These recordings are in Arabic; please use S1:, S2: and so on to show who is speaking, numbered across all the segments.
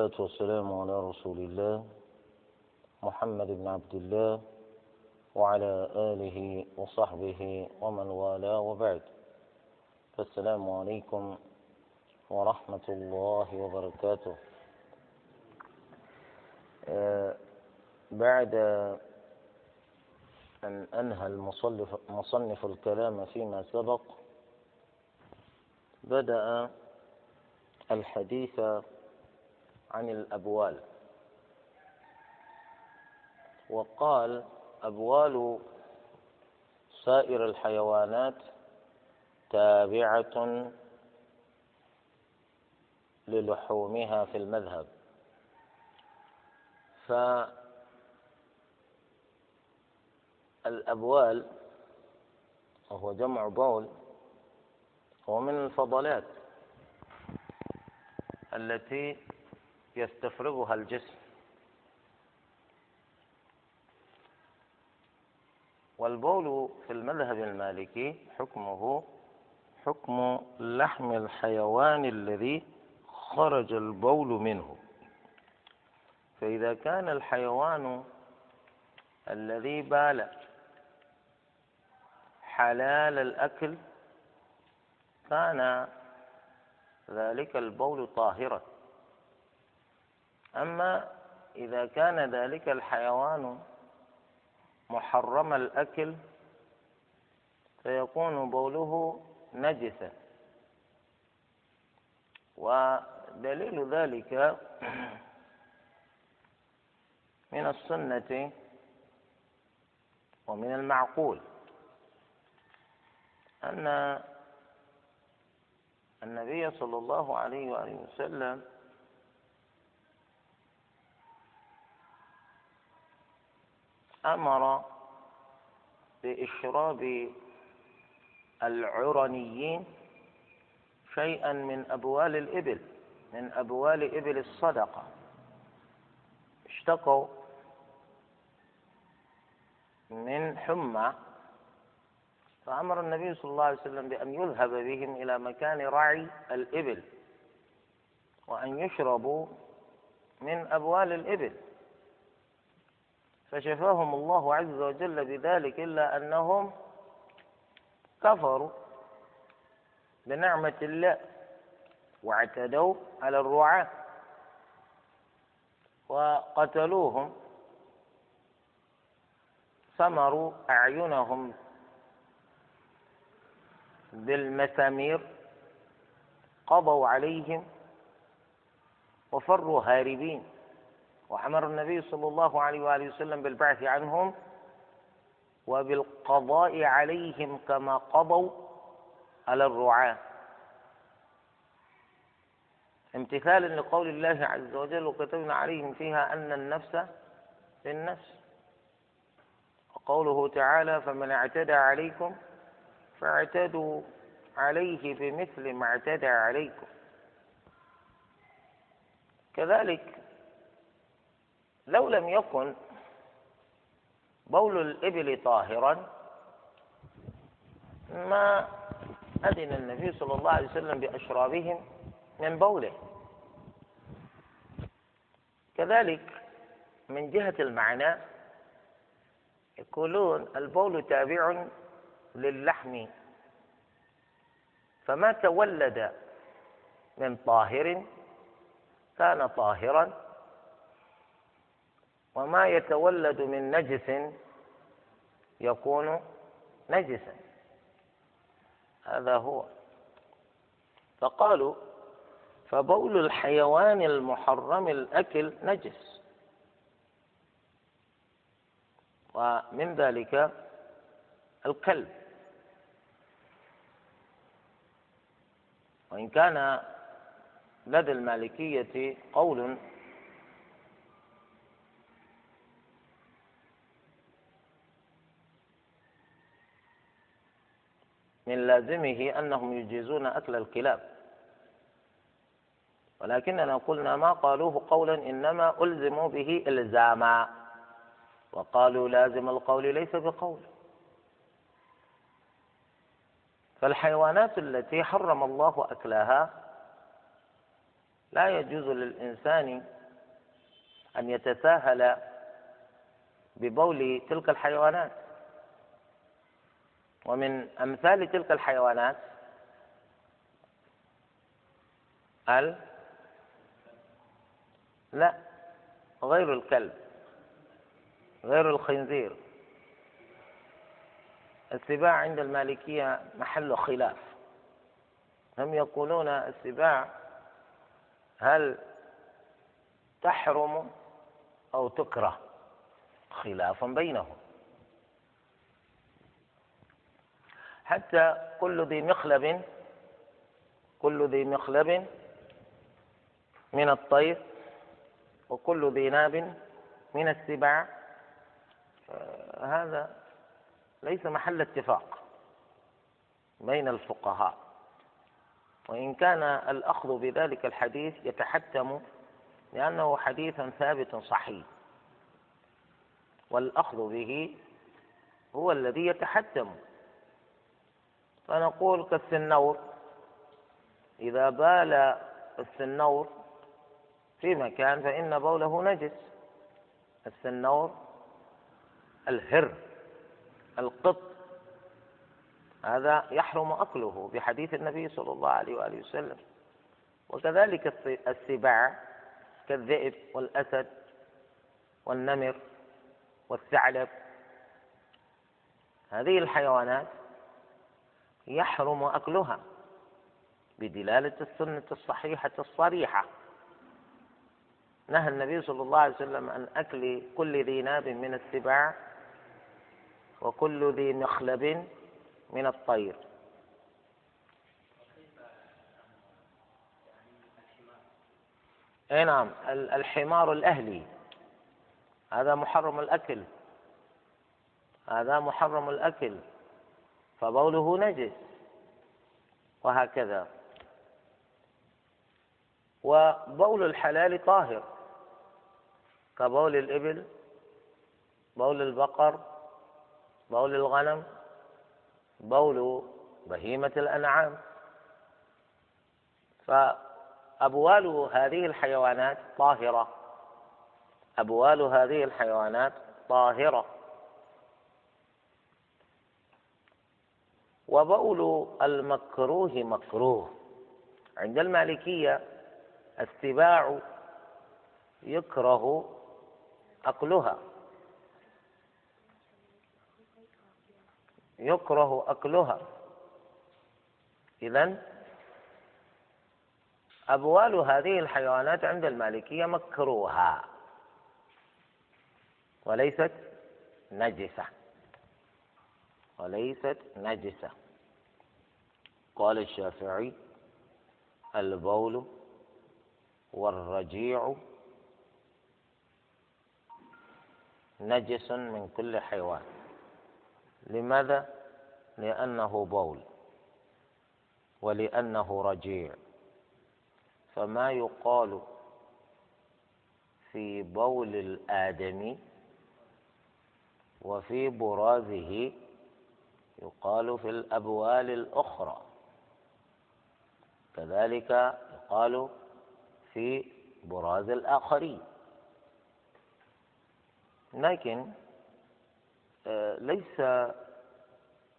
S1: والصلاة والسلام على رسول الله محمد بن عبد الله وعلى آله وصحبه ومن والاه وبعد. فالسلام عليكم ورحمة الله وبركاته. آه، بعد أن أنهى المصنف, مصنف الكلام فيما سبق بدأ الحديث عن الأبوال. وقال أبوال سائر الحيوانات تابعة للحومها في المذهب. فالأبوال وهو جمع بول هو من الفضلات التي يستفرغها الجسم. والبول في المذهب المالكي حكمه حكم لحم الحيوان الذي خرج البول منه. فإذا كان الحيوان الذي بال حلال الأكل كان ذلك البول طاهرا. أما إذا كان ذلك الحيوان محرم الأكل فيكون بوله نجسا. ودليل ذلك من السنة ومن المعقول أن النبي صلى الله عليه وآله وسلم أمر بإشراب العرنيين شيئا من أبوال الإبل من أبوال إبل الصدقة. اشتقوا من حمى فأمر النبي صلى الله عليه وسلم بأن يذهب بهم إلى مكان رعي الإبل وأن يشربوا من أبوال الإبل. فشفاهم الله عز وجل بذلك إلا أنهم كفروا بنعمة الله واعتدوا على الرعاة وقتلوهم ثمروا أعينهم بالمسامير قضوا عليهم وفروا هاربين وأمر النبي صلى الله عليه وآله وسلم بالبعث عنهم وبالقضاء عليهم كما قضوا على الرعاة. امتثالا لقول الله عز وجل وكتبنا عليهم فيها أن النفس للنفس. وقوله تعالى فمن اعتدى عليكم فاعتدوا عليه بمثل ما اعتدى عليكم. كذلك لو لم يكن بول الإبل طاهرا ما أذن النبي صلى الله عليه وسلم بأشرابهم من بوله. كذلك من جهة المعنى يقولون البول تابع للحم. فما تولد من طاهر كان طاهرا. وما يتولد من نجس يكون نجسا. هذا هو. فقالوا فبول الحيوان المحرم الأكل نجس. ومن ذلك الكلب. وإن كان لدى المالكية قول من لازمه أنهم يجيزون أكل الكلاب. ولكننا قلنا ما قالوه قولا إنما ألزموا به إلزاما. وقالوا لازم القول ليس بقول. فالحيوانات التي حرم الله أكلها لا يجوز للإنسان أن يتساهل ببول تلك الحيوانات. ومن أمثال تلك الحيوانات ال لا غير الكلب غير الخنزير. السباع عند المالكية محل خلاف. هم يقولون السباع هل تحرم أو تكره خلاف بينهم؟ حتى كل ذي مخلب كل ذي مخلب من الطير وكل ذي ناب من السباع. هذا ليس محل اتفاق بين الفقهاء. وإن كان الأخذ بذلك الحديث يتحتم لأنه حديث ثابت صحيح. والأخذ به هو الذي يتحتم. فنقول كالسنور. إذا بال السنور في مكان فإن بوله نجس. السنور الهر القط. هذا يحرم أكله بحديث النبي صلى الله عليه وآله وسلم. وكذلك السباع كالذئب والأسد والنمر والثعلب. هذه الحيوانات يحرم أكلها بدلالة السنة الصحيحة الصريحة. نهى النبي صلى الله عليه وسلم عن أكل كل ذي ناب من السباع وكل ذي مخلب من الطير. أي نعم الحمار الأهلي. هذا محرم الأكل. هذا محرم الأكل. فبوله نجس. وهكذا. وبول الحلال طاهر. كبول الإبل بول البقر بول الغنم بول بهيمة الأنعام. فأبوال هذه الحيوانات طاهرة. أبوال هذه الحيوانات طاهرة. وبول المكروه مكروه. عند المالكية السباع يكره أكلها. يكره أكلها. إذا أبوال هذه الحيوانات عند المالكية مكروهة. وليست نجسة. وليست نجسة. قال الشافعي البول والرجيع نجس من كل حيوان. لماذا؟ لأنه بول ولأنه رجيع. فما يقال في بول الآدمي وفي برازه يقال في الأبوال الأخرى. كذلك يقال في براز الآخرين. لكن آه، ليس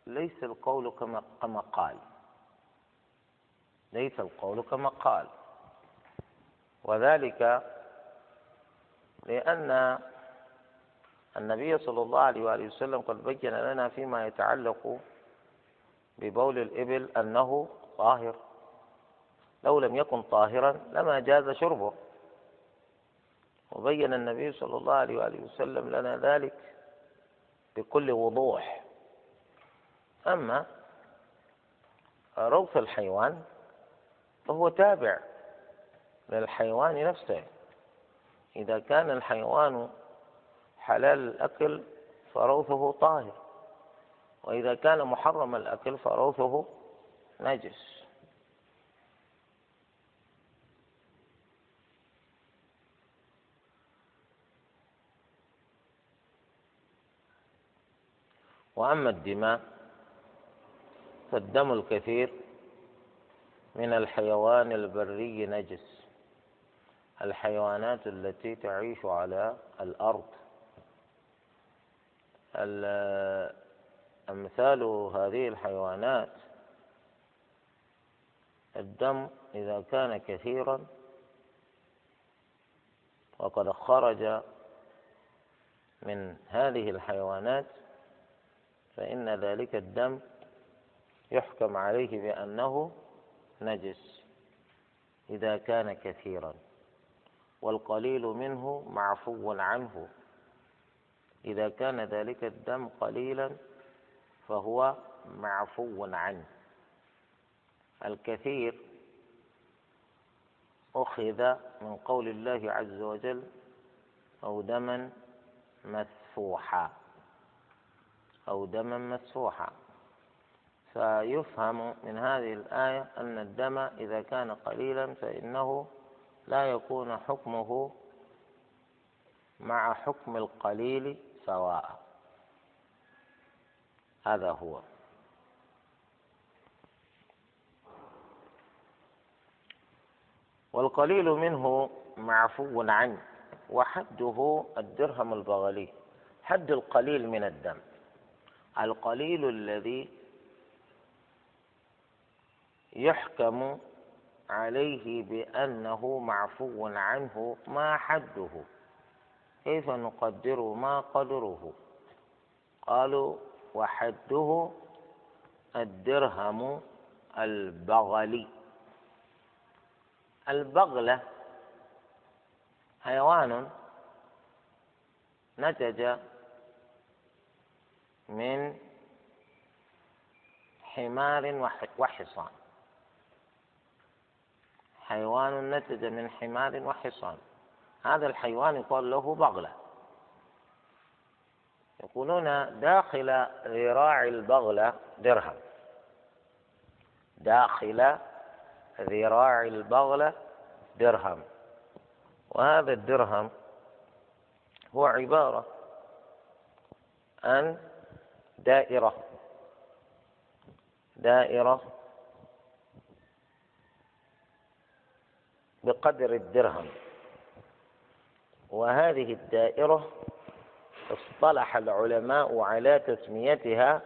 S1: ليس القول كما كما قال. ليس القول كما قال. وذلك لأن النبي صلى الله عليه وآله وسلم قد بين لنا فيما يتعلق ببول الإبل أنه طاهر. لو لم يكن طاهرا لما جاز شربه. وبين النبي صلى الله عليه وآله وسلم لنا ذلك بكل وضوح. أما روث الحيوان فهو تابع للحيوان نفسه. إذا كان الحيوان حلال الأكل فروثه طاهر وإذا كان محرم الأكل فروثه نجس. وأما الدماء فالدم الكثير من الحيوان البري نجس الحيوانات التي تعيش على الأرض. أمثال هذه الحيوانات. الدم إذا كان كثيرا وقد خرج من هذه الحيوانات فإن ذلك الدم يحكم عليه بأنه نجس إذا كان كثيرا والقليل منه معفو عنه. إذا كان ذلك الدم قليلا فهو معفو عنه. الكثير أخذ من قول الله عز وجل أو دما مسفوحا. أو دما مسفوحا. فيفهم من هذه الآية أن الدم إذا كان قليلا فإنه لا يكون حكمه مع حكم القليل سواء هذا هو. والقليل منه معفو عنه وحده الدرهم البغلي حد القليل من الدم. القليل الذي يحكم عليه بأنه معفو عنه ما حده. كيف نقدر ما قدره؟ قالوا وحده الدرهم البغلي. البغلة حيوان نتج من حمار وحصان. حيوان نتج من حمار وحصان. هذا الحيوان يقال له بغلة. يقولون داخل ذراع البغلة درهم. داخل ذراع البغلة درهم. وهذا الدرهم هو عبارة عن دائرة. دائرة بقدر الدرهم. وهذه الدائرة اصطلح العلماء على تسميتها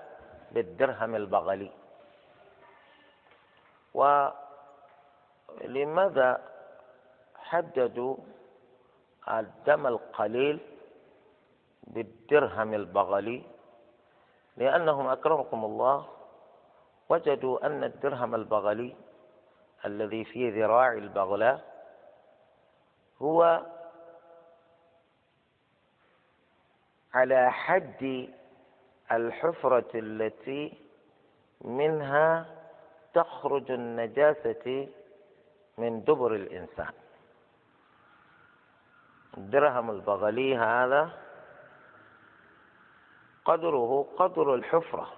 S1: بالدرهم البغلي. ولماذا حددوا الدم القليل بالدرهم البغلي؟ لأنهم أكرمكم الله وجدوا أن الدرهم البغلي الذي في ذراع البغلاء هو على حد الحفرة التي منها تخرج النجاسة من دبر الإنسان. الدرهم البغلي هذا قدره قدر الحفرة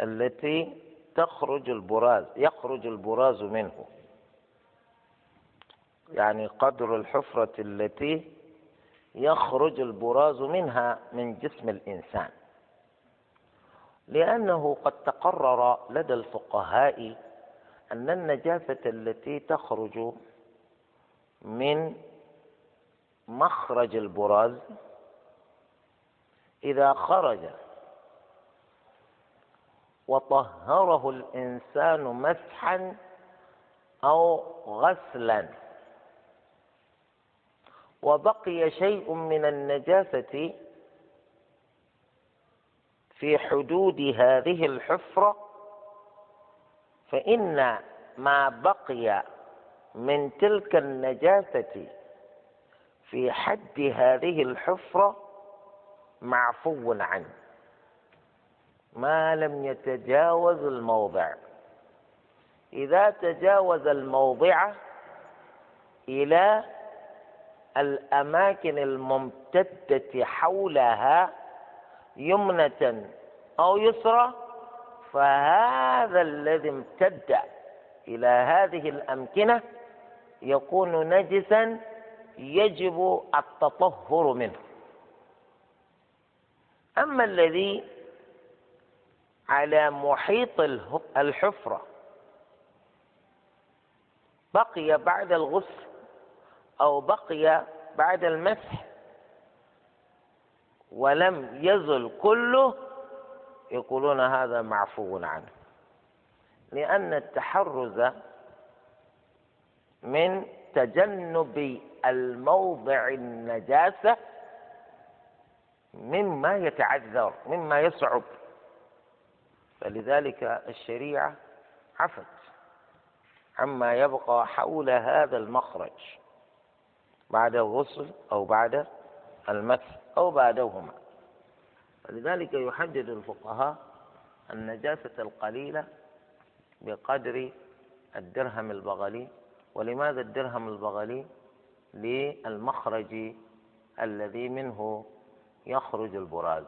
S1: التي تخرج البراز يخرج البراز منه. يعني قدر الحفرة التي يخرج البراز منها من جسم الإنسان. لأنه قد تقرر لدى الفقهاء أن النجاسة التي تخرج من مخرج البراز إذا خرج وطهره الإنسان مسحا أو غسلا وبقي شيء من النجاسة في حدود هذه الحفرة فإن ما بقي من تلك النجاسة في حد هذه الحفرة معفو عنه. ما لم يتجاوز الموضع. إذا تجاوز الموضع إلى الأماكن الممتدة حولها يمنة أو يسرى فهذا الذي امتد إلى هذه الأمكنة يكون نجسا يجب التطهر منه. أما الذي على محيط الحفرة بقي بعد الغسل أو بقي بعد المسح ولم يزل كله يقولون هذا معفو عنه. لأن التحرز من تجنب الموضع النجاسة مما يتعذر مما يصعب. فلذلك الشريعة عفت عما يبقى حول هذا المخرج. بعد الغسل أو بعد المسح أو بعدهما. فلذلك يحدد الفقهاء النجاسة القليلة بقدر الدرهم البغلي. ولماذا الدرهم البغلي؟ للمخرج الذي منه يخرج البراز.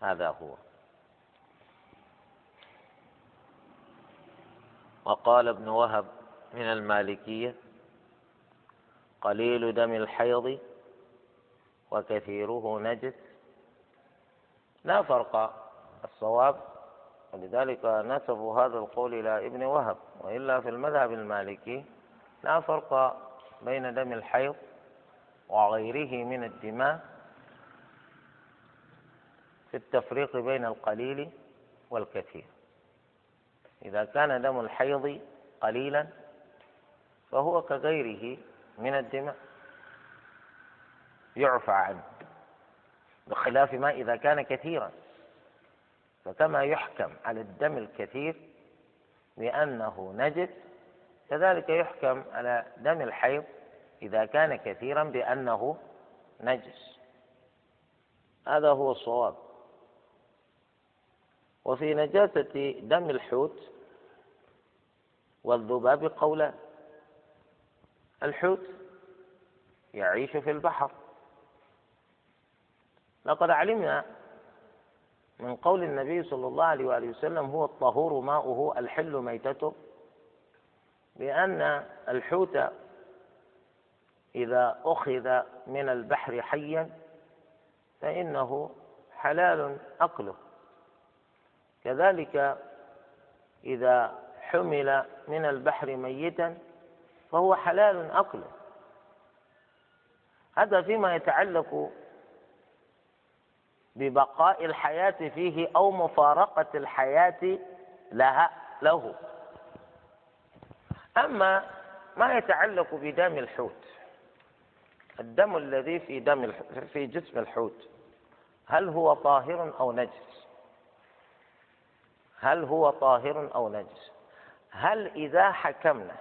S1: هذا هو. وقال ابن وهب من المالكية قليل دم الحيض وكثيره نجس. لا فرق الصواب ولذلك نسبوا هذا القول إلى ابن وهب وإلا في المذهب المالكي لا فرق بين دم الحيض وغيره من الدماء في التفريق بين القليل والكثير. إذا كان دم الحيض قليلا فهو كغيره من الدماء. يعفى عنه. بخلاف ما إذا كان كثيرا. فكما يحكم على الدم الكثير بأنه نجس كذلك يحكم على دم الحيض إذا كان كثيرا بأنه نجس. هذا هو الصواب. وفي نجاسة دم الحوت والذباب قولان. الحوت يعيش في البحر. لقد علمنا من قول النبي صلى الله عليه وآله وسلم هو الطهور ماؤه الحل ميتته بأن الحوت إذا أخذ من البحر حيا فإنه حلال أكله. كذلك إذا حمل من البحر ميتا فهو حلال أكله. هذا فيما يتعلق ببقاء الحياة فيه أو مفارقة الحياة لها له. أما ما يتعلق بدم الحوت الدم الذي في دم في جسم الحوت هل هو طاهر أو نجس؟ هل هو طاهر أو نجس؟ هل إذا حكمنا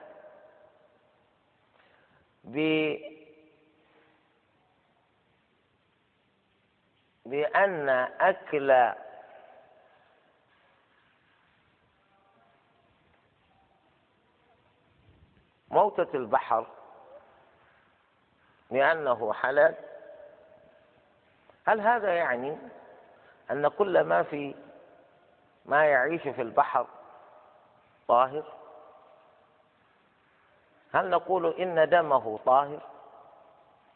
S1: بأن أكل موتة البحر لأنه حلال. هل هذا يعني أن كل ما في ما يعيش في البحر طاهر؟ هل نقول إن دمه طاهر؟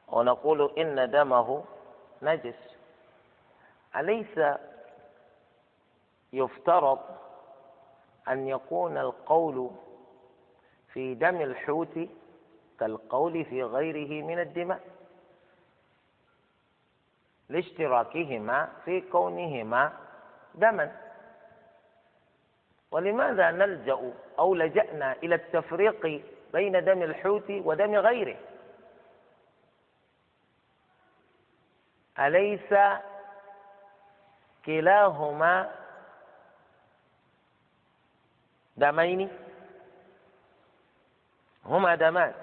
S1: ونقول إن دمه نجس؟ أليس يفترض أن يكون القول في دم الحوت كالقول في غيره من الدماء؟ لاشتراكهما في كونهما دما. ولماذا نلجأ أو لجأنا إلى التفريق بين دم الحوت ودم غيره. أليس كلاهما دمين؟ هما دمان.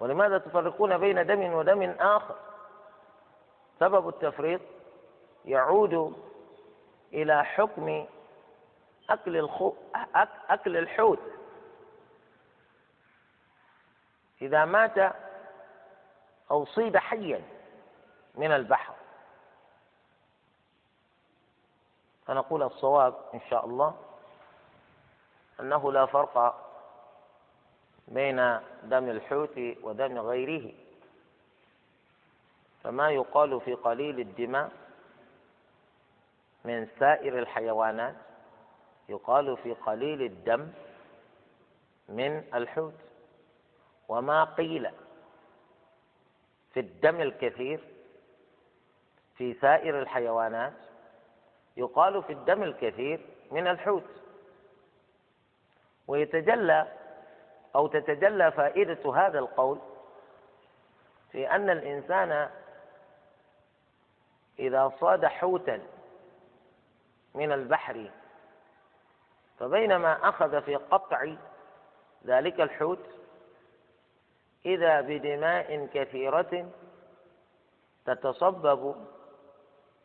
S1: ولماذا تفرقون بين دم ودم آخر؟ سبب التفريق يعود إلى حكم أكل الخو... أكل الحوت. إذا مات أو صيد حيا من البحر. فنقول الصواب إن شاء الله أنه لا فرق بين دم الحوت ودم غيره. فما يقال في قليل الدماء من سائر الحيوانات يقال في قليل الدم من الحوت. وما قيل في الدم الكثير في سائر الحيوانات يقال في الدم الكثير من الحوت. ويتجلى أو تتجلى فائدة هذا القول في أن الإنسان إذا صاد حوتا من البحر فبينما أخذ في قطع ذلك الحوت إذا بدماء كثيرة تتصبب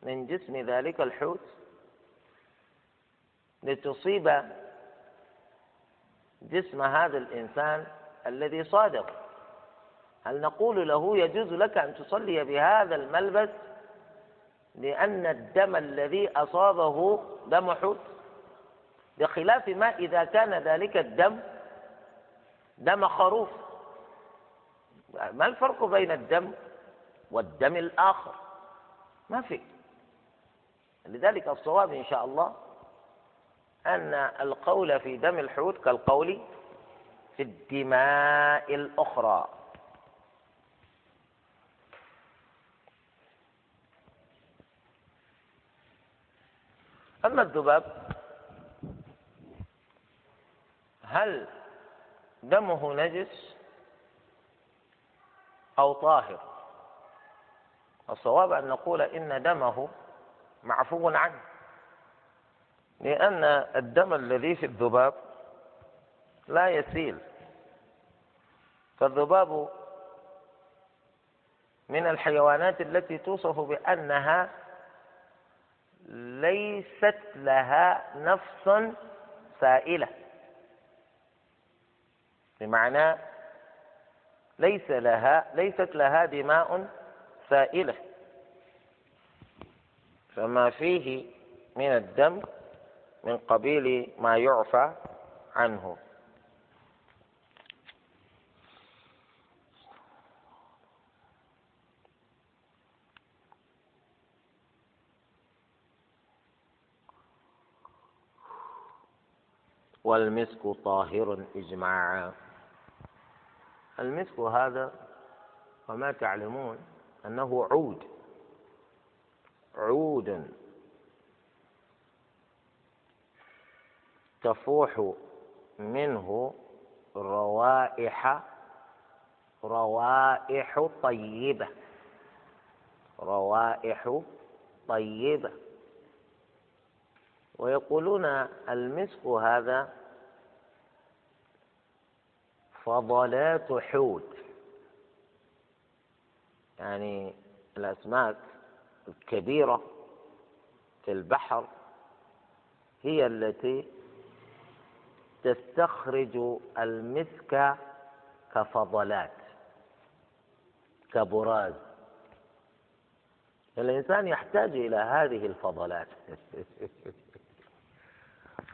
S1: من جسم ذلك الحوت لتصيب جسم هذا الإنسان الذي صادق. هل نقول له يجوز لك أن تصلي بهذا الملبس لأن الدم الذي أصابه دم حوت؟ بخلاف ما إذا كان ذلك الدم دم خروف. ما الفرق بين الدم والدم الآخر؟ ما في. لذلك الصواب إن شاء الله أن القول في دم الحوت كالقول في الدماء الأخرى. أما الذباب هل دمه نجس؟ أو طاهر. الصواب أن نقول إن دمه معفو عنه. لأن الدم الذي في الذباب لا يسيل. فالذباب من الحيوانات التي توصف بأنها ليست لها نفس سائلة. بمعنى ليس لها ليست لها دماء سائلة. فما فيه من الدم من قبيل ما يعفى عنه. والمسك طاهر إجماعا. المسك هذا وما تعلمون أنه عود. عود. تفوح منه روائح روائح طيبة. روائح طيبة. ويقولون المسك هذا فضلات حوت. يعني الأسماك الكبيرة في البحر هي التي تستخرج المسك كفضلات كبراز. الإنسان يحتاج إلى هذه الفضلات.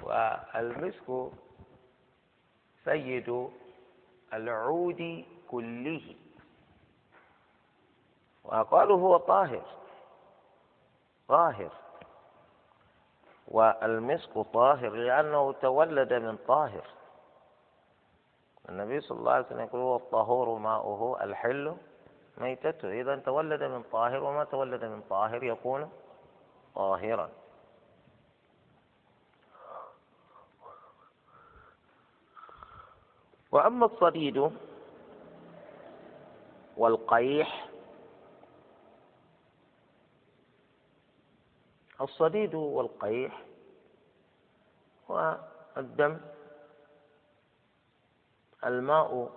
S1: والمسك سيد العود كله. وقالوا هو طاهر طاهر. والمسك طاهر لأنه تولد من طاهر. النبي صلى الله عليه وسلم يقول هو الطهور ماؤه الحل ميتته. إذا تولد من طاهر وما تولد من طاهر يكون طاهرا. وأما الصديد والقيح الصديد والقيح والدم الماء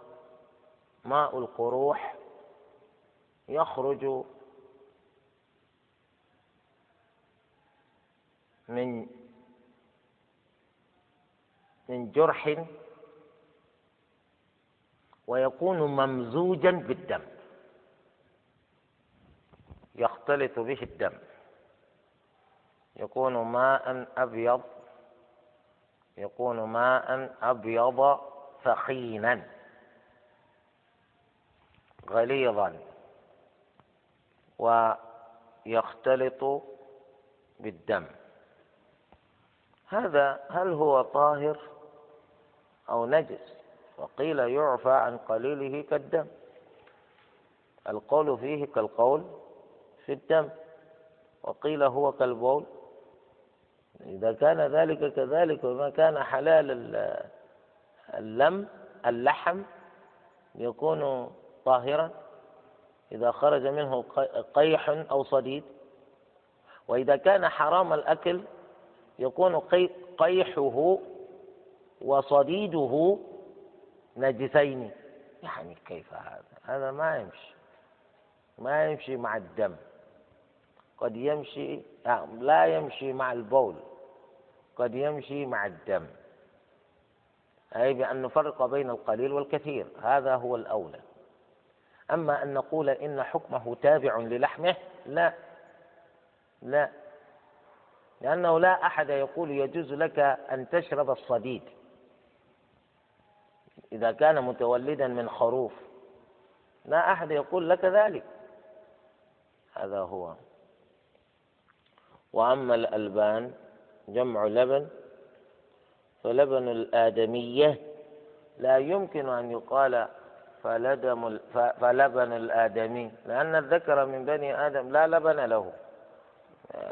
S1: ماء القروح يخرج من من جرح ويكون ممزوجا بالدم. يختلط به الدم. يكون ماء أبيض. يكون ماء أبيض ثخينا. غليظا. ويختلط بالدم. هذا هل هو طاهر أو نجس؟ وقيل يعفى عن قليله كالدم. القول فيه كالقول في الدم وقيل هو كالبول. إذا كان ذلك كذلك وما كان حلال اللم اللحم يكون طاهرا. إذا خرج منه قيح أو صديد. وإذا كان حرام الأكل يكون قيحه وصديده نجسين. يعني كيف هذا؟ هذا ما يمشي. ما يمشي مع الدم. قد يمشي لا يمشي مع البول. قد يمشي مع الدم. أي بأن نفرق بين القليل والكثير. هذا هو الأولى. أما أن نقول إن حكمه تابع للحمه لا. لا. لأنه لا أحد يقول يجوز لك أن تشرب الصديد. إذا كان متولدا من خروف. لا أحد يقول لك ذلك. هذا هو. وأما الألبان جمع لبن فلبن الآدمية لا يمكن أن يقال فلدم فلبن الآدمي لأن الذكر من بني آدم لا لبن له.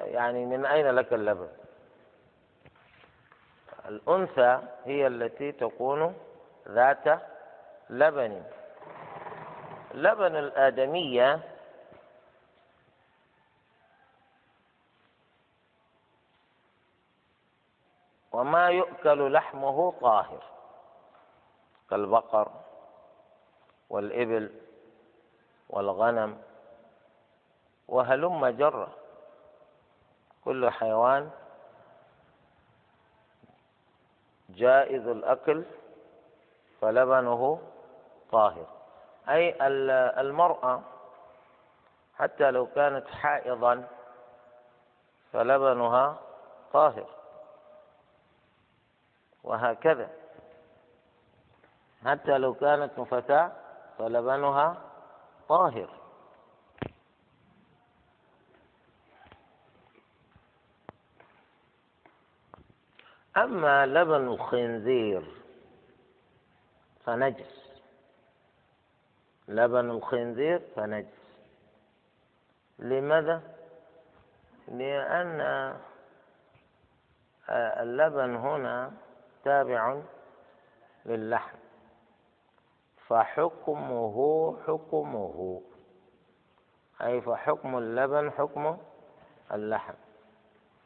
S1: يعني من أين لك اللبن؟ الأنثى هي التي تكون ذات لبن. لبن الآدمية وما يؤكل لحمه طاهر كالبقر والإبل والغنم وهلم جرة. كل حيوان جائز الأكل فلبنه طاهر. أي المرأة حتى لو كانت حائضا فلبنها طاهر. وهكذا. حتى لو كانت نفتاة فلبنها طاهر. أما لبن الخنزير فنجس. لبن الخنزير فنجس. لماذا؟ لأن اللبن هنا تابع للحم. فحكمه حكمه. أي فحكم اللبن حكم اللحم.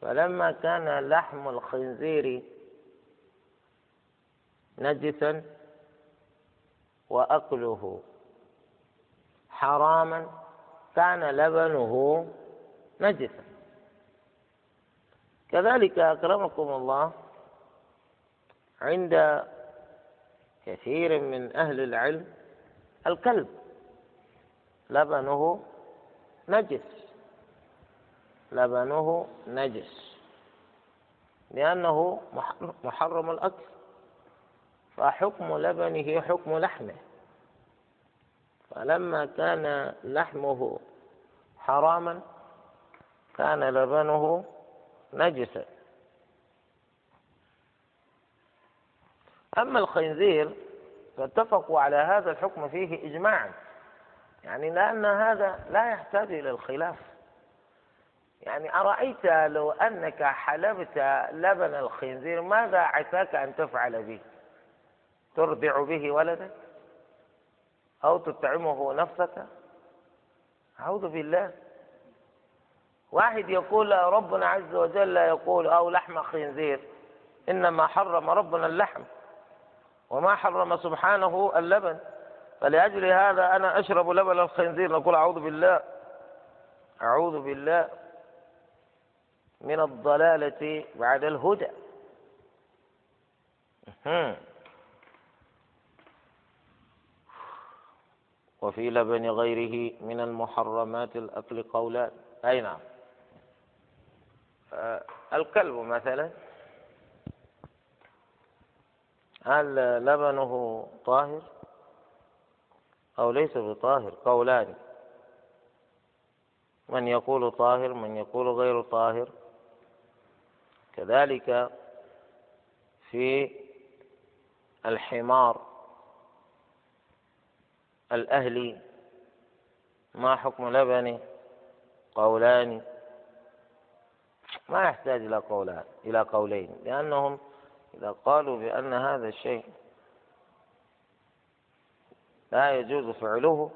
S1: فلما كان لحم الخنزير نجسا وأكله حراما كان لبنه نجسا. كذلك أكرمكم الله عند كثير من أهل العلم الكلب لبنه نجس. لبنه نجس. لأنه محرم الأكل. فحكم لبنه حكم لحمه. فلما كان لحمه حراما كان لبنه نجسا. أما الخنزير فاتفقوا على هذا الحكم فيه إجماعا. يعني لأن هذا لا يحتاج إلى الخلاف. يعني أرأيت لو أنك حلبت لبن الخنزير ماذا عساك أن تفعل به؟ ترضع به ولدك أو تطعمه نفسك. أعوذ بالله. واحد يقول ربنا عز وجل يقول أو لحم خنزير. إنما حرم ربنا اللحم وما حرم سبحانه اللبن. فلأجل هذا أنا أشرب لبن الخنزير. نقول أعوذ بالله. أعوذ بالله من الضلالة بعد الهدى. وفي لبن غيره من المحرمات الأكل قولان أي نعم. آه، الكلب مثلا. هل لبنه طاهر؟ أو ليس بطاهر قولان. من يقول طاهر من يقول غير طاهر. كذلك في الحمار. الأهلي ما حكم لبن قولان؟ ما يحتاج إلى قولان إلى قولين لأنهم إذا قالوا بأن هذا الشيء لا يجوز فعله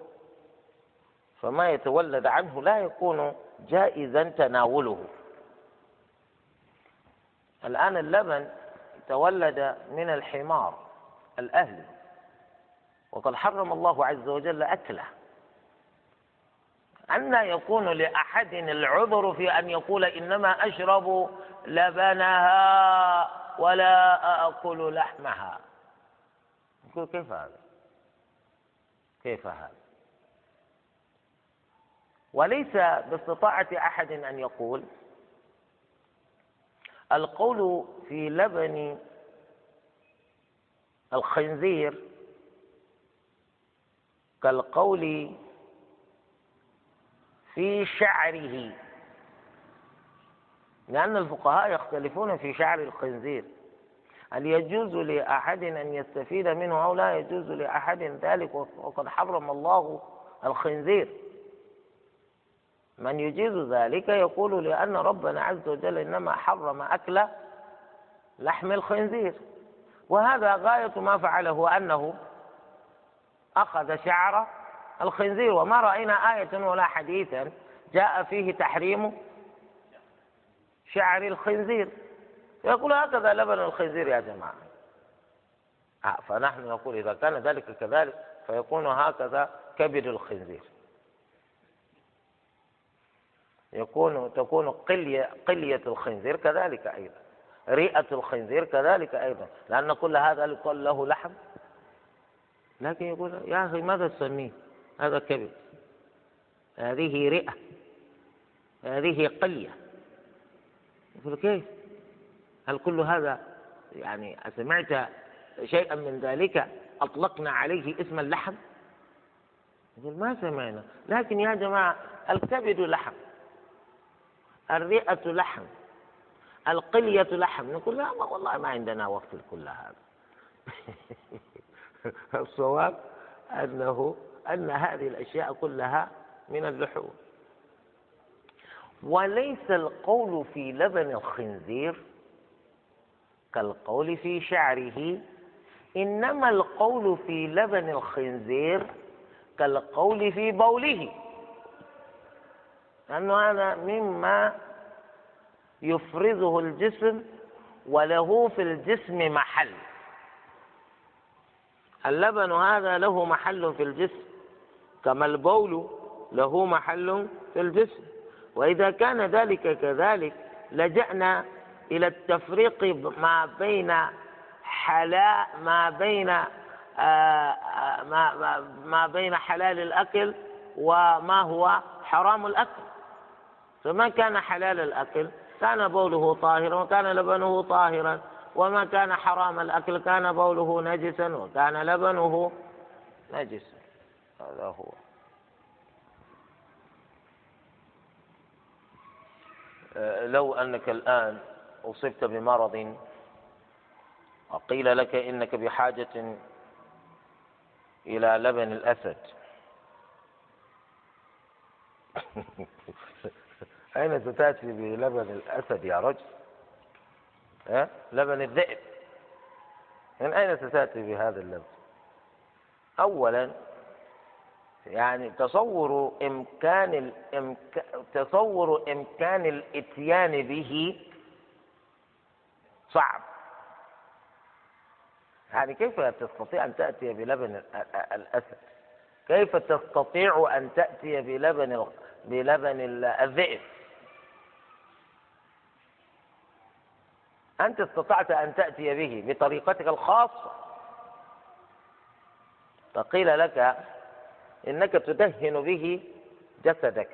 S1: فما يتولد عنه لا يكون جائزا تناوله. الآن اللبن تولد من الحمار الأهلي وقد حرم الله عز وجل أكله. أن يكون لأحد العذر في أن يقول إنما أشرب لبنها ولا أكل لحمها. يقول كيف هذا؟ كيف هذا؟ وليس باستطاعة أحد أن يقول القول في لبن الخنزير كالقول في شعره. لأن الفقهاء يختلفون في شعر الخنزير. هل يجوز لأحد أن يستفيد منه أو لا يجوز لأحد ذلك؟ وقد حرم الله الخنزير. من يجيز ذلك يقول لأن ربنا عز وجل إنما حرم أكل لحم الخنزير. وهذا غاية ما فعله أنه أخذ شعر الخنزير. وما رأينا آية ولا حديثا جاء فيه تحريم شعر الخنزير. يقول هكذا لبن الخنزير يا جماعة. آه فنحن نقول إذا كان ذلك كذلك فيكون هكذا كبد الخنزير. يكون تكون قلية قلية الخنزير كذلك أيضا. رئة الخنزير كذلك أيضا. لأن كل هذا له لحم. لكن يقول يا أخي ماذا تسميه؟ هذا كبد. هذه رئة. هذه قلية. يقول كيف؟ هل كل هذا يعني أسمعت شيئا من ذلك؟ أطلقنا عليه اسم اللحم؟ يقول ما سمعنا. لكن يا جماعة الكبد لحم. الرئة لحم. القلية لحم. نقول لا والله ما عندنا وقت لكل هذا. الصواب أنه أن هذه الأشياء كلها من اللحوم. وليس القول في لبن الخنزير كالقول في شعره إنما القول في لبن الخنزير كالقول في بوله. لأنه هذا مما يفرزه الجسم وله في الجسم محل. اللبن هذا له محل في الجسم كما البول له محل في الجسم. وإذا كان ذلك كذلك لجأنا إلى التفريق ما بين حلال ما بين آه، آه، ما ما بين حلال الأكل وما هو حرام الأكل. فما كان حلال الأكل؟ كان بوله طاهرا وكان لبنه طاهرا. وما كان حرام الأكل كان بوله نجسا وكان لبنه نجسا. هذا هو. آه، لو أنك الآن أصبت بمرض وقيل لك إنك بحاجة إلى لبن الأسد. أين ستأتي بلبن الأسد يا رجل؟ لبن الذئب. من أين ستأتي بهذا اللبن؟ أولا يعني تصور إمكان الإمك... تصور إمكان الإتيان به صعب. يعني كيف تستطيع أن تأتي بلبن الأسد؟ كيف تستطيع أن تأتي بلبن بلبن الذئب؟ أنت استطعت أن تأتي به بطريقتك الخاصة. فقيل لك إنك تدهن به جسدك.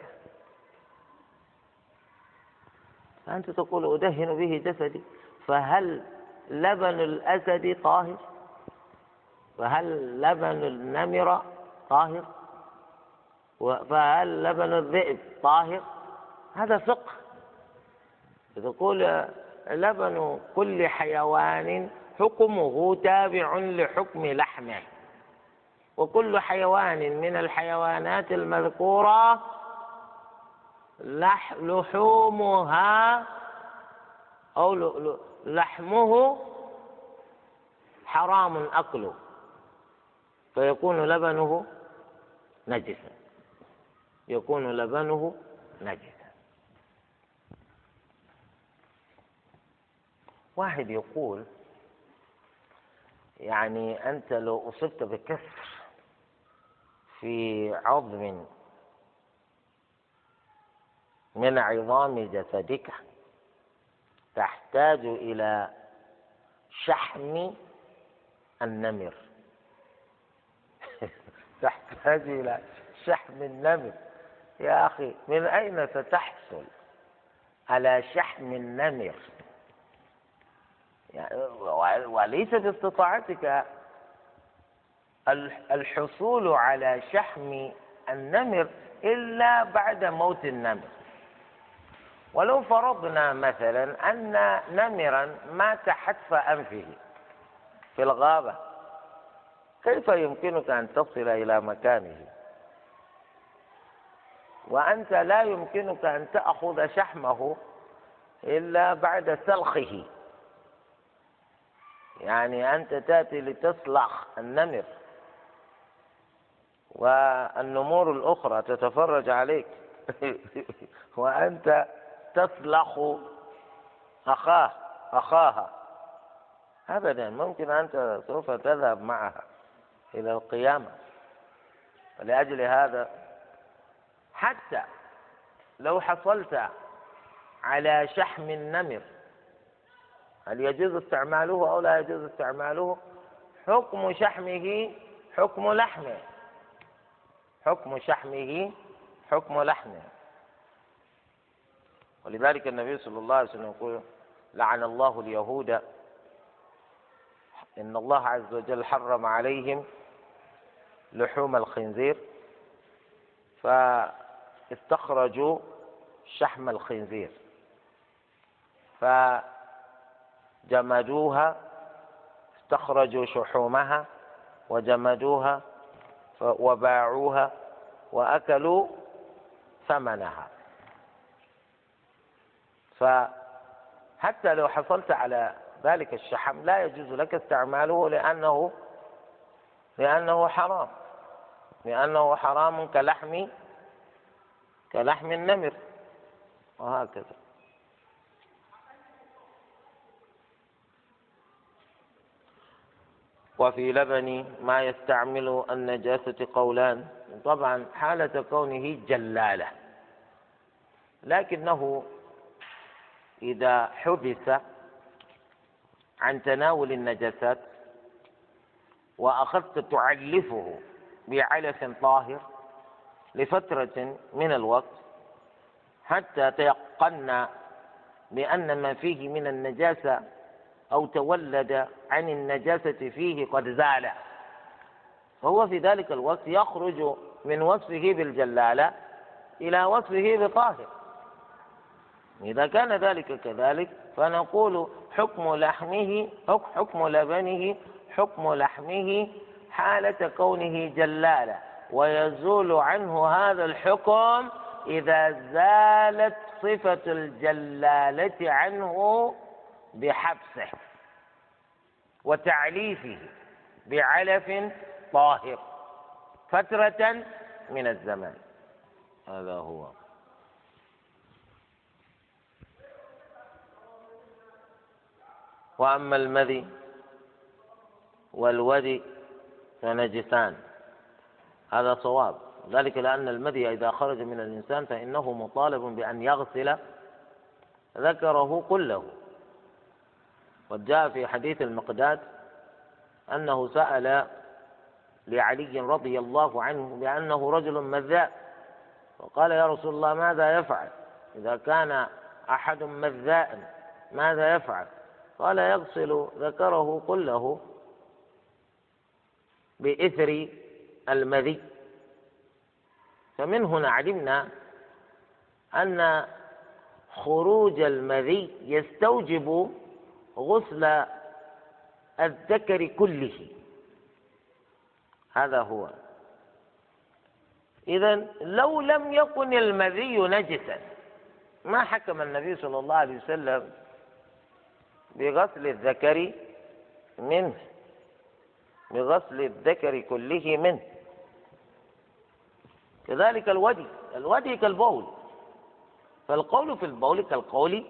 S1: فأنت تقول أدهن به جسدي فهل لبن الأسد طاهر؟ فهل لبن النمر طاهر؟ فهل لبن الذئب طاهر؟ هذا فقه. تقول لبن كل حيوان حكمه تابع لحكم لحمه. وكل حيوان من الحيوانات المذكورة لحومها أو لحمه حرام أكله. فيكون لبنه نجسا. يكون لبنه نجسا. واحد يقول يعني أنت لو أصبت بكسر في عظم من عظام جسدك تحتاج إلى شحم النمر. تحتاج إلى شحم النمر. يا أخي من أين ستحصل على شحم النمر؟ وليس باستطاعتك الحصول على شحم النمر إلا بعد موت النمر. ولو فرضنا مثلا أن نمرا مات حتف أنفه في الغابة كيف يمكنك أن تصل إلى مكانه؟ وأنت لا يمكنك أن تأخذ شحمه إلا بعد سلخه. يعني أنت تأتي لتصلخ النمر والنمور الأخرى تتفرج عليك. وأنت تسلخ أخاه أخاها. أبدا ممكن أنت سوف تذهب معها إلى القيامة. ولأجل هذا حتى لو حصلت على شحم النمر هل يجوز استعماله أو لا يجوز استعماله؟ حكم شحمه حكم لحمه. حكم شحمه حكم لحمه. ولذلك النبي صلى الله عليه وسلم يقول لعن الله اليهود. إن الله عز وجل حرم عليهم لحوم الخنزير فاستخرجوا شحم الخنزير. فجمدوها استخرجوا شحومها وجمدوها وباعوها وأكلوا ثمنها. فحتى لو حصلت على ذلك الشحم لا يجوز لك استعماله لأنه لأنه حرام. لأنه حرام كلحم كلحم النمر وهكذا. وفي لبن ما يستعمل النجاسة قولان. طبعا حالة كونه جلالة. لكنه إذا حبس عن تناول النجاسات وأخذت تعلفه بعلف طاهر لفترة من الوقت حتى تيقنا بأن ما فيه من النجاسة أو تولد عن النجاسة فيه قد زال. فهو في ذلك الوقت يخرج من وصفه بالجلالة إلى وصفه بطاهر. إذا كان ذلك كذلك فنقول حكم لحمه حكم لبنه حكم لحمه حالة كونه جلالة. ويزول عنه هذا الحكم إذا زالت صفة الجلالة عنه بحبسه. وتعليفه بعلف طاهر فترة من الزمان. هذا هو. وأما المذي والودي فنجسان. هذا صواب. ذلك لأن المذي إذا خرج من الإنسان فإنه مطالب بأن يغسل ذكره كله. قد جاء في حديث المقداد أنه سأل لعلي رضي الله عنه بأنه رجل مذاء وقال يا رسول الله ماذا يفعل؟ إذا كان أحد مذاء ماذا يفعل؟ قال يغسل ذكره كله بإثر المذي. فمن هنا علمنا أن خروج المذي يستوجب غسل الذكر كله. هذا هو. إذا لو لم يكن المذي نجسا ما حكم النبي صلى الله عليه وسلم بغسل الذكر منه؟ بغسل الذكر كله منه. كذلك الودي. الودي كالبول. فالقول في البول كالقول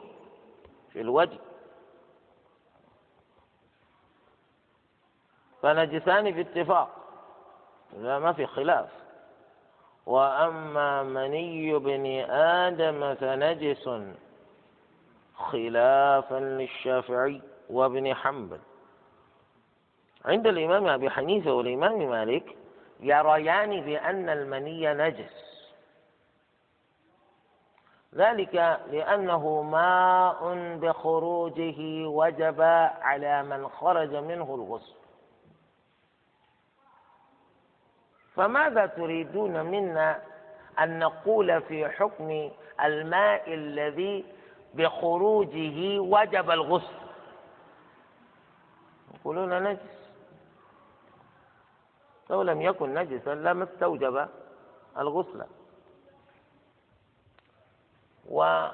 S1: في الودي. فنجسان باتفاق لا ما في خلاف. وأما مني ابن آدم فنجس خلافا للشافعي وابن حنبل. عند الإمام أبي حنيفة والإمام مالك يريان بأن المني نجس. ذلك لأنه ماء بخروجه وجب على من خرج منه الغسل. فماذا تريدون منا أن نقول في حكم الماء الذي بخروجه وجب الغسل؟ يقولون نجس. لو لم يكن نجسا لما استوجب الغسل. و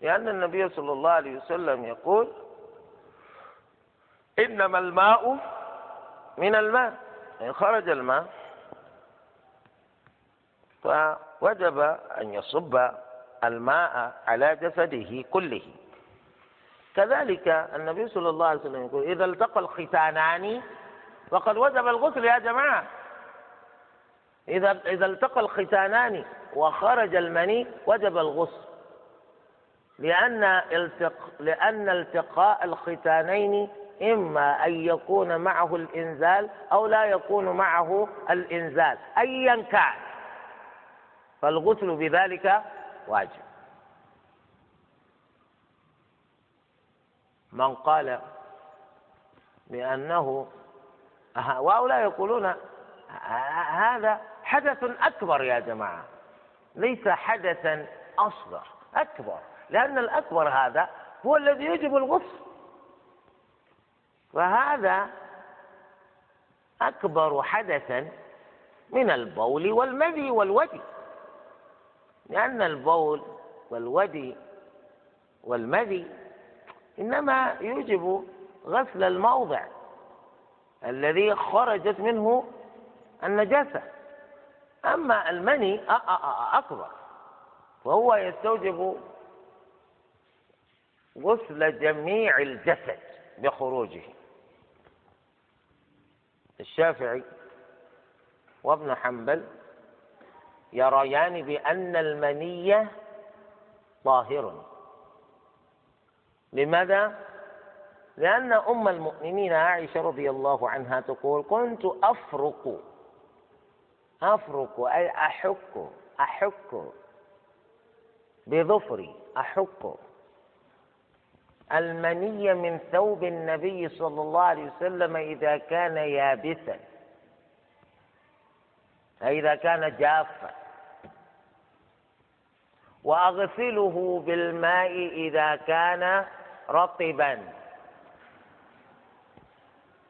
S1: لأن النبي صلى الله عليه وسلم يقول إنما الماء من الماء. إن خرج الماء فوجب أن يصب الماء على جسده كله. كذلك النبي صلى الله عليه وسلم يقول إذا التقى الختانان فقد وجب الغسل يا جماعة. إذا إذا التقى الختانان وخرج المني وجب الغسل. لأن التق... لأن التقاء الختانين إما أن يكون معه الإنزال أو لا يكون معه الإنزال أيا كان. فالغسل بذلك واجب. من قال بأنه وهؤلاء يقولون هذا حدث أكبر يا جماعة. ليس حدثا أصغر أكبر. لأن الأكبر هذا هو الذي يجب الغسل. فهذا أكبر حدثا من البول والمذي والودي لأن البول والودي والمذي إنما يوجب غسل الموضع الذي خرجت منه النجاسة. أما المني أكبر وهو يستوجب غسل جميع الجسد بخروجه. الشافعي وابن حنبل يريان بأن المنية طاهر لماذا؟ لأن أم المؤمنين عائشة رضي الله عنها تقول كنت أفرق أفرق أي أحك أحك بظفري أحك المني من ثوب النبي صلى الله عليه وسلم إذا كان يابسا. إذا كان جافا. وأغسله بالماء إذا كان رطبا.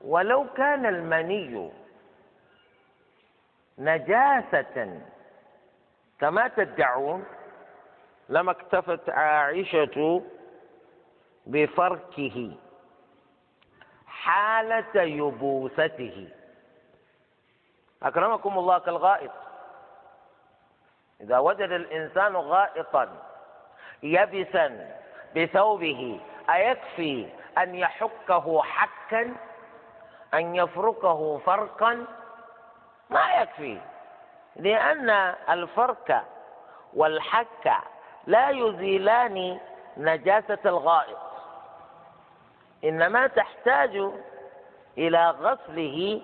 S1: ولو كان المني نجاسة كما تدعون لما اكتفت عائشة بفركه حالة يبوسته. أكرمكم الله كالغائط. إذا وجد الإنسان غائطا يبسا بثوبه أيكفي أن يحكه حكا أن يفركه فرقا؟ ما يكفي لأن الفرك والحك لا يزيلان نجاسة الغائط. إنما تحتاج إلى غسله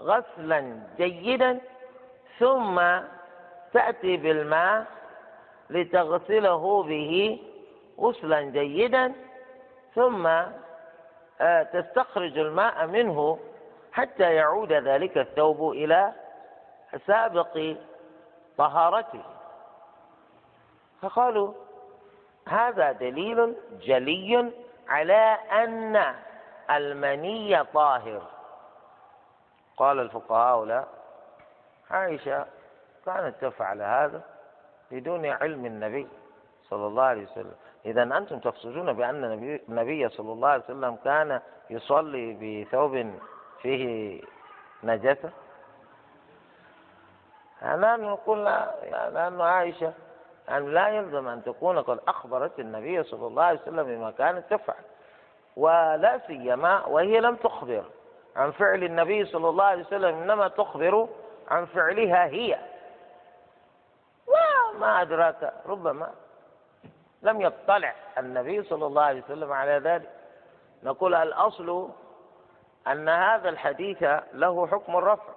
S1: غسلا جيدا ثم تأتي بالماء لتغسله به غسلا جيدا ثم آه، تستخرج الماء منه حتى يعود ذلك الثوب إلى سابق طهارته. فقالوا هذا دليل جلي على أن المني طاهر. قال الفقهاء لا. عائشة كانت تفعل هذا بدون علم النبي صلى الله عليه وسلم. إذا أنتم تقصدون بأن النبي صلى الله عليه وسلم كان يصلي بثوب فيه نجاسة؟ نحن نقول لأن عائشة أن لا يلزم أن تكون قد أخبرت النبي صلى الله عليه وسلم بما كانت تفعل ولا سيما وهي لم تخبر عن فعل النبي صلى الله عليه وسلم إنما تخبر عن فعلها هي. وما أدراك ربما لم يطلع النبي صلى الله عليه وسلم على ذلك. نقول الأصل أن هذا الحديث له حكم الرفع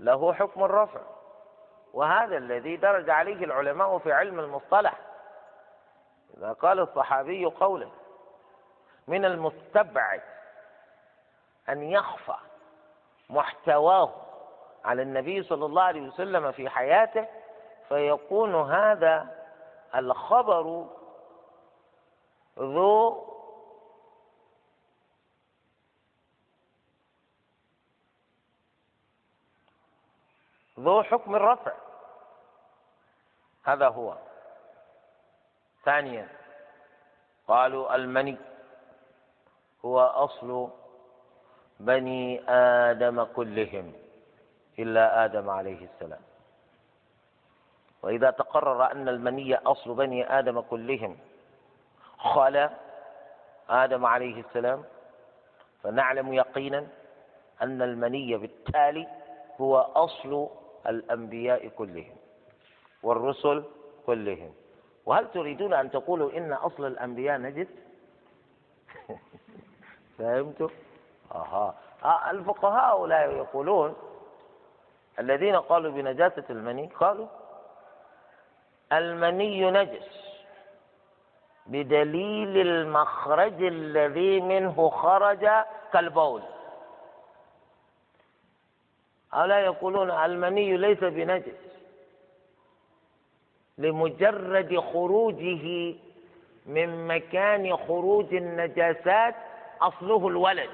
S1: له حكم الرفع. وهذا الذي درج عليه العلماء في علم المصطلح. إذا قال الصحابي قولا من المستبعد أن يخفى محتواه على النبي صلى الله عليه وسلم في حياته فيكون هذا الخبر ذو ذو حكم الرفع. هذا هو. ثانيا قالوا المني هو أصل بني آدم كلهم إلا آدم عليه السلام. وإذا تقرر أن المني أصل بني آدم كلهم خلا آدم عليه السلام فنعلم يقينا أن المني بالتالي هو أصل الأنبياء كلهم والرسل كلهم. وهل تريدون أن تقولوا إن أصل الأنبياء نجس فهمتم؟ أها. آه الفقهاء لا يقولون. الذين قالوا بنجاسة المني قالوا المني نجس بدليل المخرج الذي منه خرج كالبول. ألا يقولون المني ليس بنجس. لمجرد خروجه من مكان خروج النجاسات أصله الولد.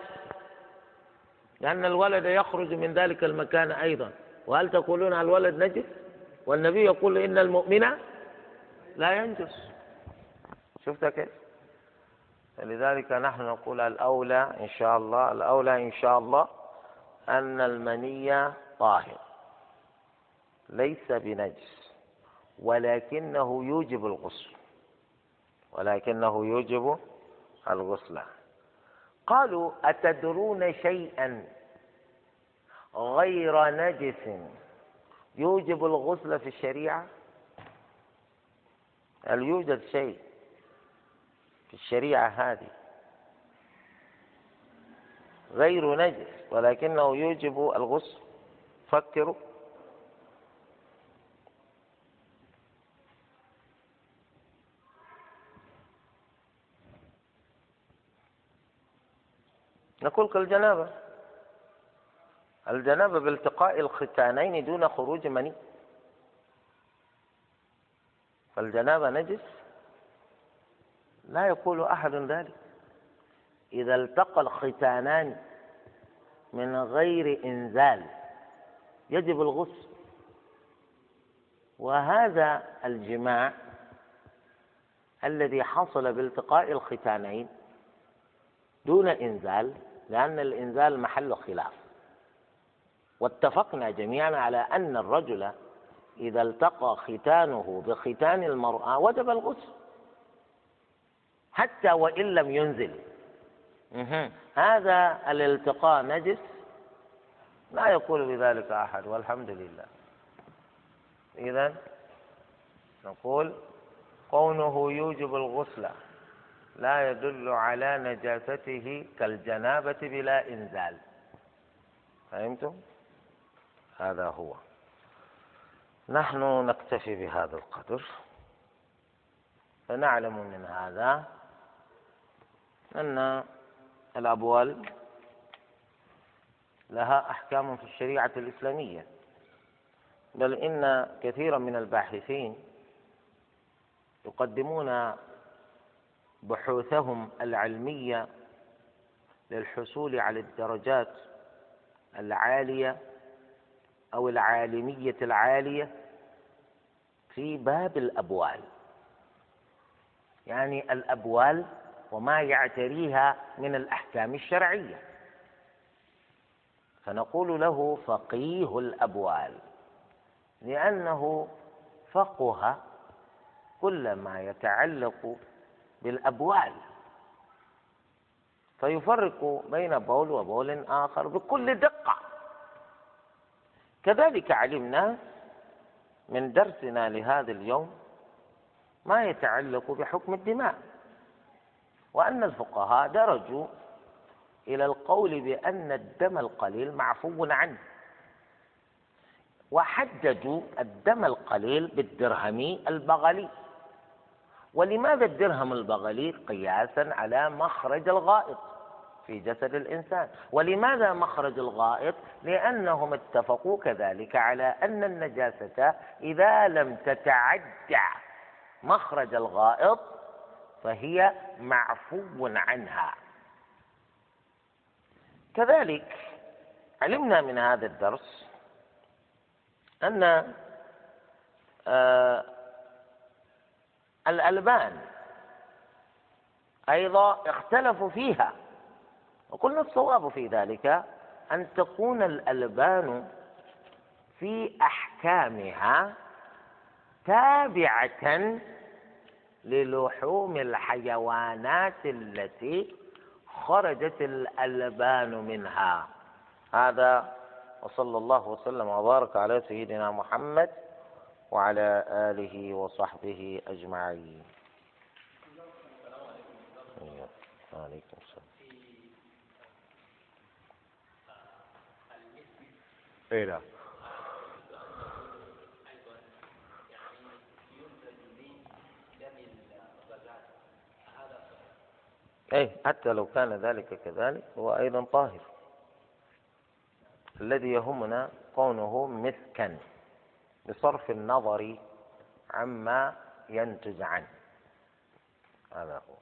S1: لأن الولد يخرج من ذلك المكان أيضا. وهل تقولون الولد نجس؟ والنبي يقول إن المؤمن لا ينجس. شفت كيف؟ لذلك نحن نقول الأولى إن شاء الله الأولى إن شاء الله أن المني طاهر ليس بنجس ولكنه يوجب الغسل ولكنه يوجب الغسل. قالوا أتدرون شيئا غير نجس يوجب الغسل في الشريعة؟ هل يوجد شيء في الشريعة هذه؟ غير نجس ولكنه يوجب الغسل. فكروا. نقول كالجنابة. الجنابة بالتقاء الختانين دون خروج مني. فالجنابة نجس. لا يقول أحد ذلك. إذا التقى الختانان من غير إنزال يجب الغسل. وهذا الجماع الذي حصل بالتقاء الختانين دون إنزال لأن الإنزال محل خلاف. واتفقنا جميعا على أن الرجل إذا التقى ختانه بختان المرأة وجب الغسل حتى وإن لم ينزل. هذا الالتقاء نجس لا يقول بذلك أحد والحمد لله. إذا نقول كونه يوجب الغسل لا يدل على نجاسته كالجنابة بلا إنزال. فهمتم؟ هذا هو. نحن نكتفي بهذا القدر. فنعلم من هذا أن الأبوال لها أحكام في الشريعة الإسلامية. بل إن كثيرا من الباحثين يقدمون بحوثهم العلمية للحصول على الدرجات العالية أو العالمية العالية في باب الأبوال. يعني الأبوال وما يعتريها من الأحكام الشرعية. فنقول له فقيه الأبوال لأنه فقه كل ما يتعلق بالأبوال فيفرق بين بول وبول آخر بكل دقة. كذلك علمنا من درسنا لهذا اليوم ما يتعلق بحكم الدماء. وأن الفقهاء درجوا إلى القول بأن الدم القليل معفو عنه. وحددوا الدم القليل بالدرهم البغلي. ولماذا الدرهم البغلي؟ قياسا على مخرج الغائط في جسد الإنسان. ولماذا مخرج الغائط؟ لأنهم اتفقوا كذلك على أن النجاسة إذا لم تتعدى مخرج الغائط فهي معفو عنها. كذلك علمنا من هذا الدرس أن آه الألبان أيضا اختلفوا فيها وقلنا الصواب في ذلك أن تكون الألبان في أحكامها تابعة للحوم الحيوانات التي خرجت الألبان منها. هذا وصلى الله وسلم وبارك على سيدنا محمد وعلى آله وصحبه أجمعين. وعليكم السلام. إيه نعم أي حتى لو كان ذلك كذلك هو أيضا طاهر. الذي يهمنا كونه مسكا بصرف النظر عما ينتج عنه. هذا هو.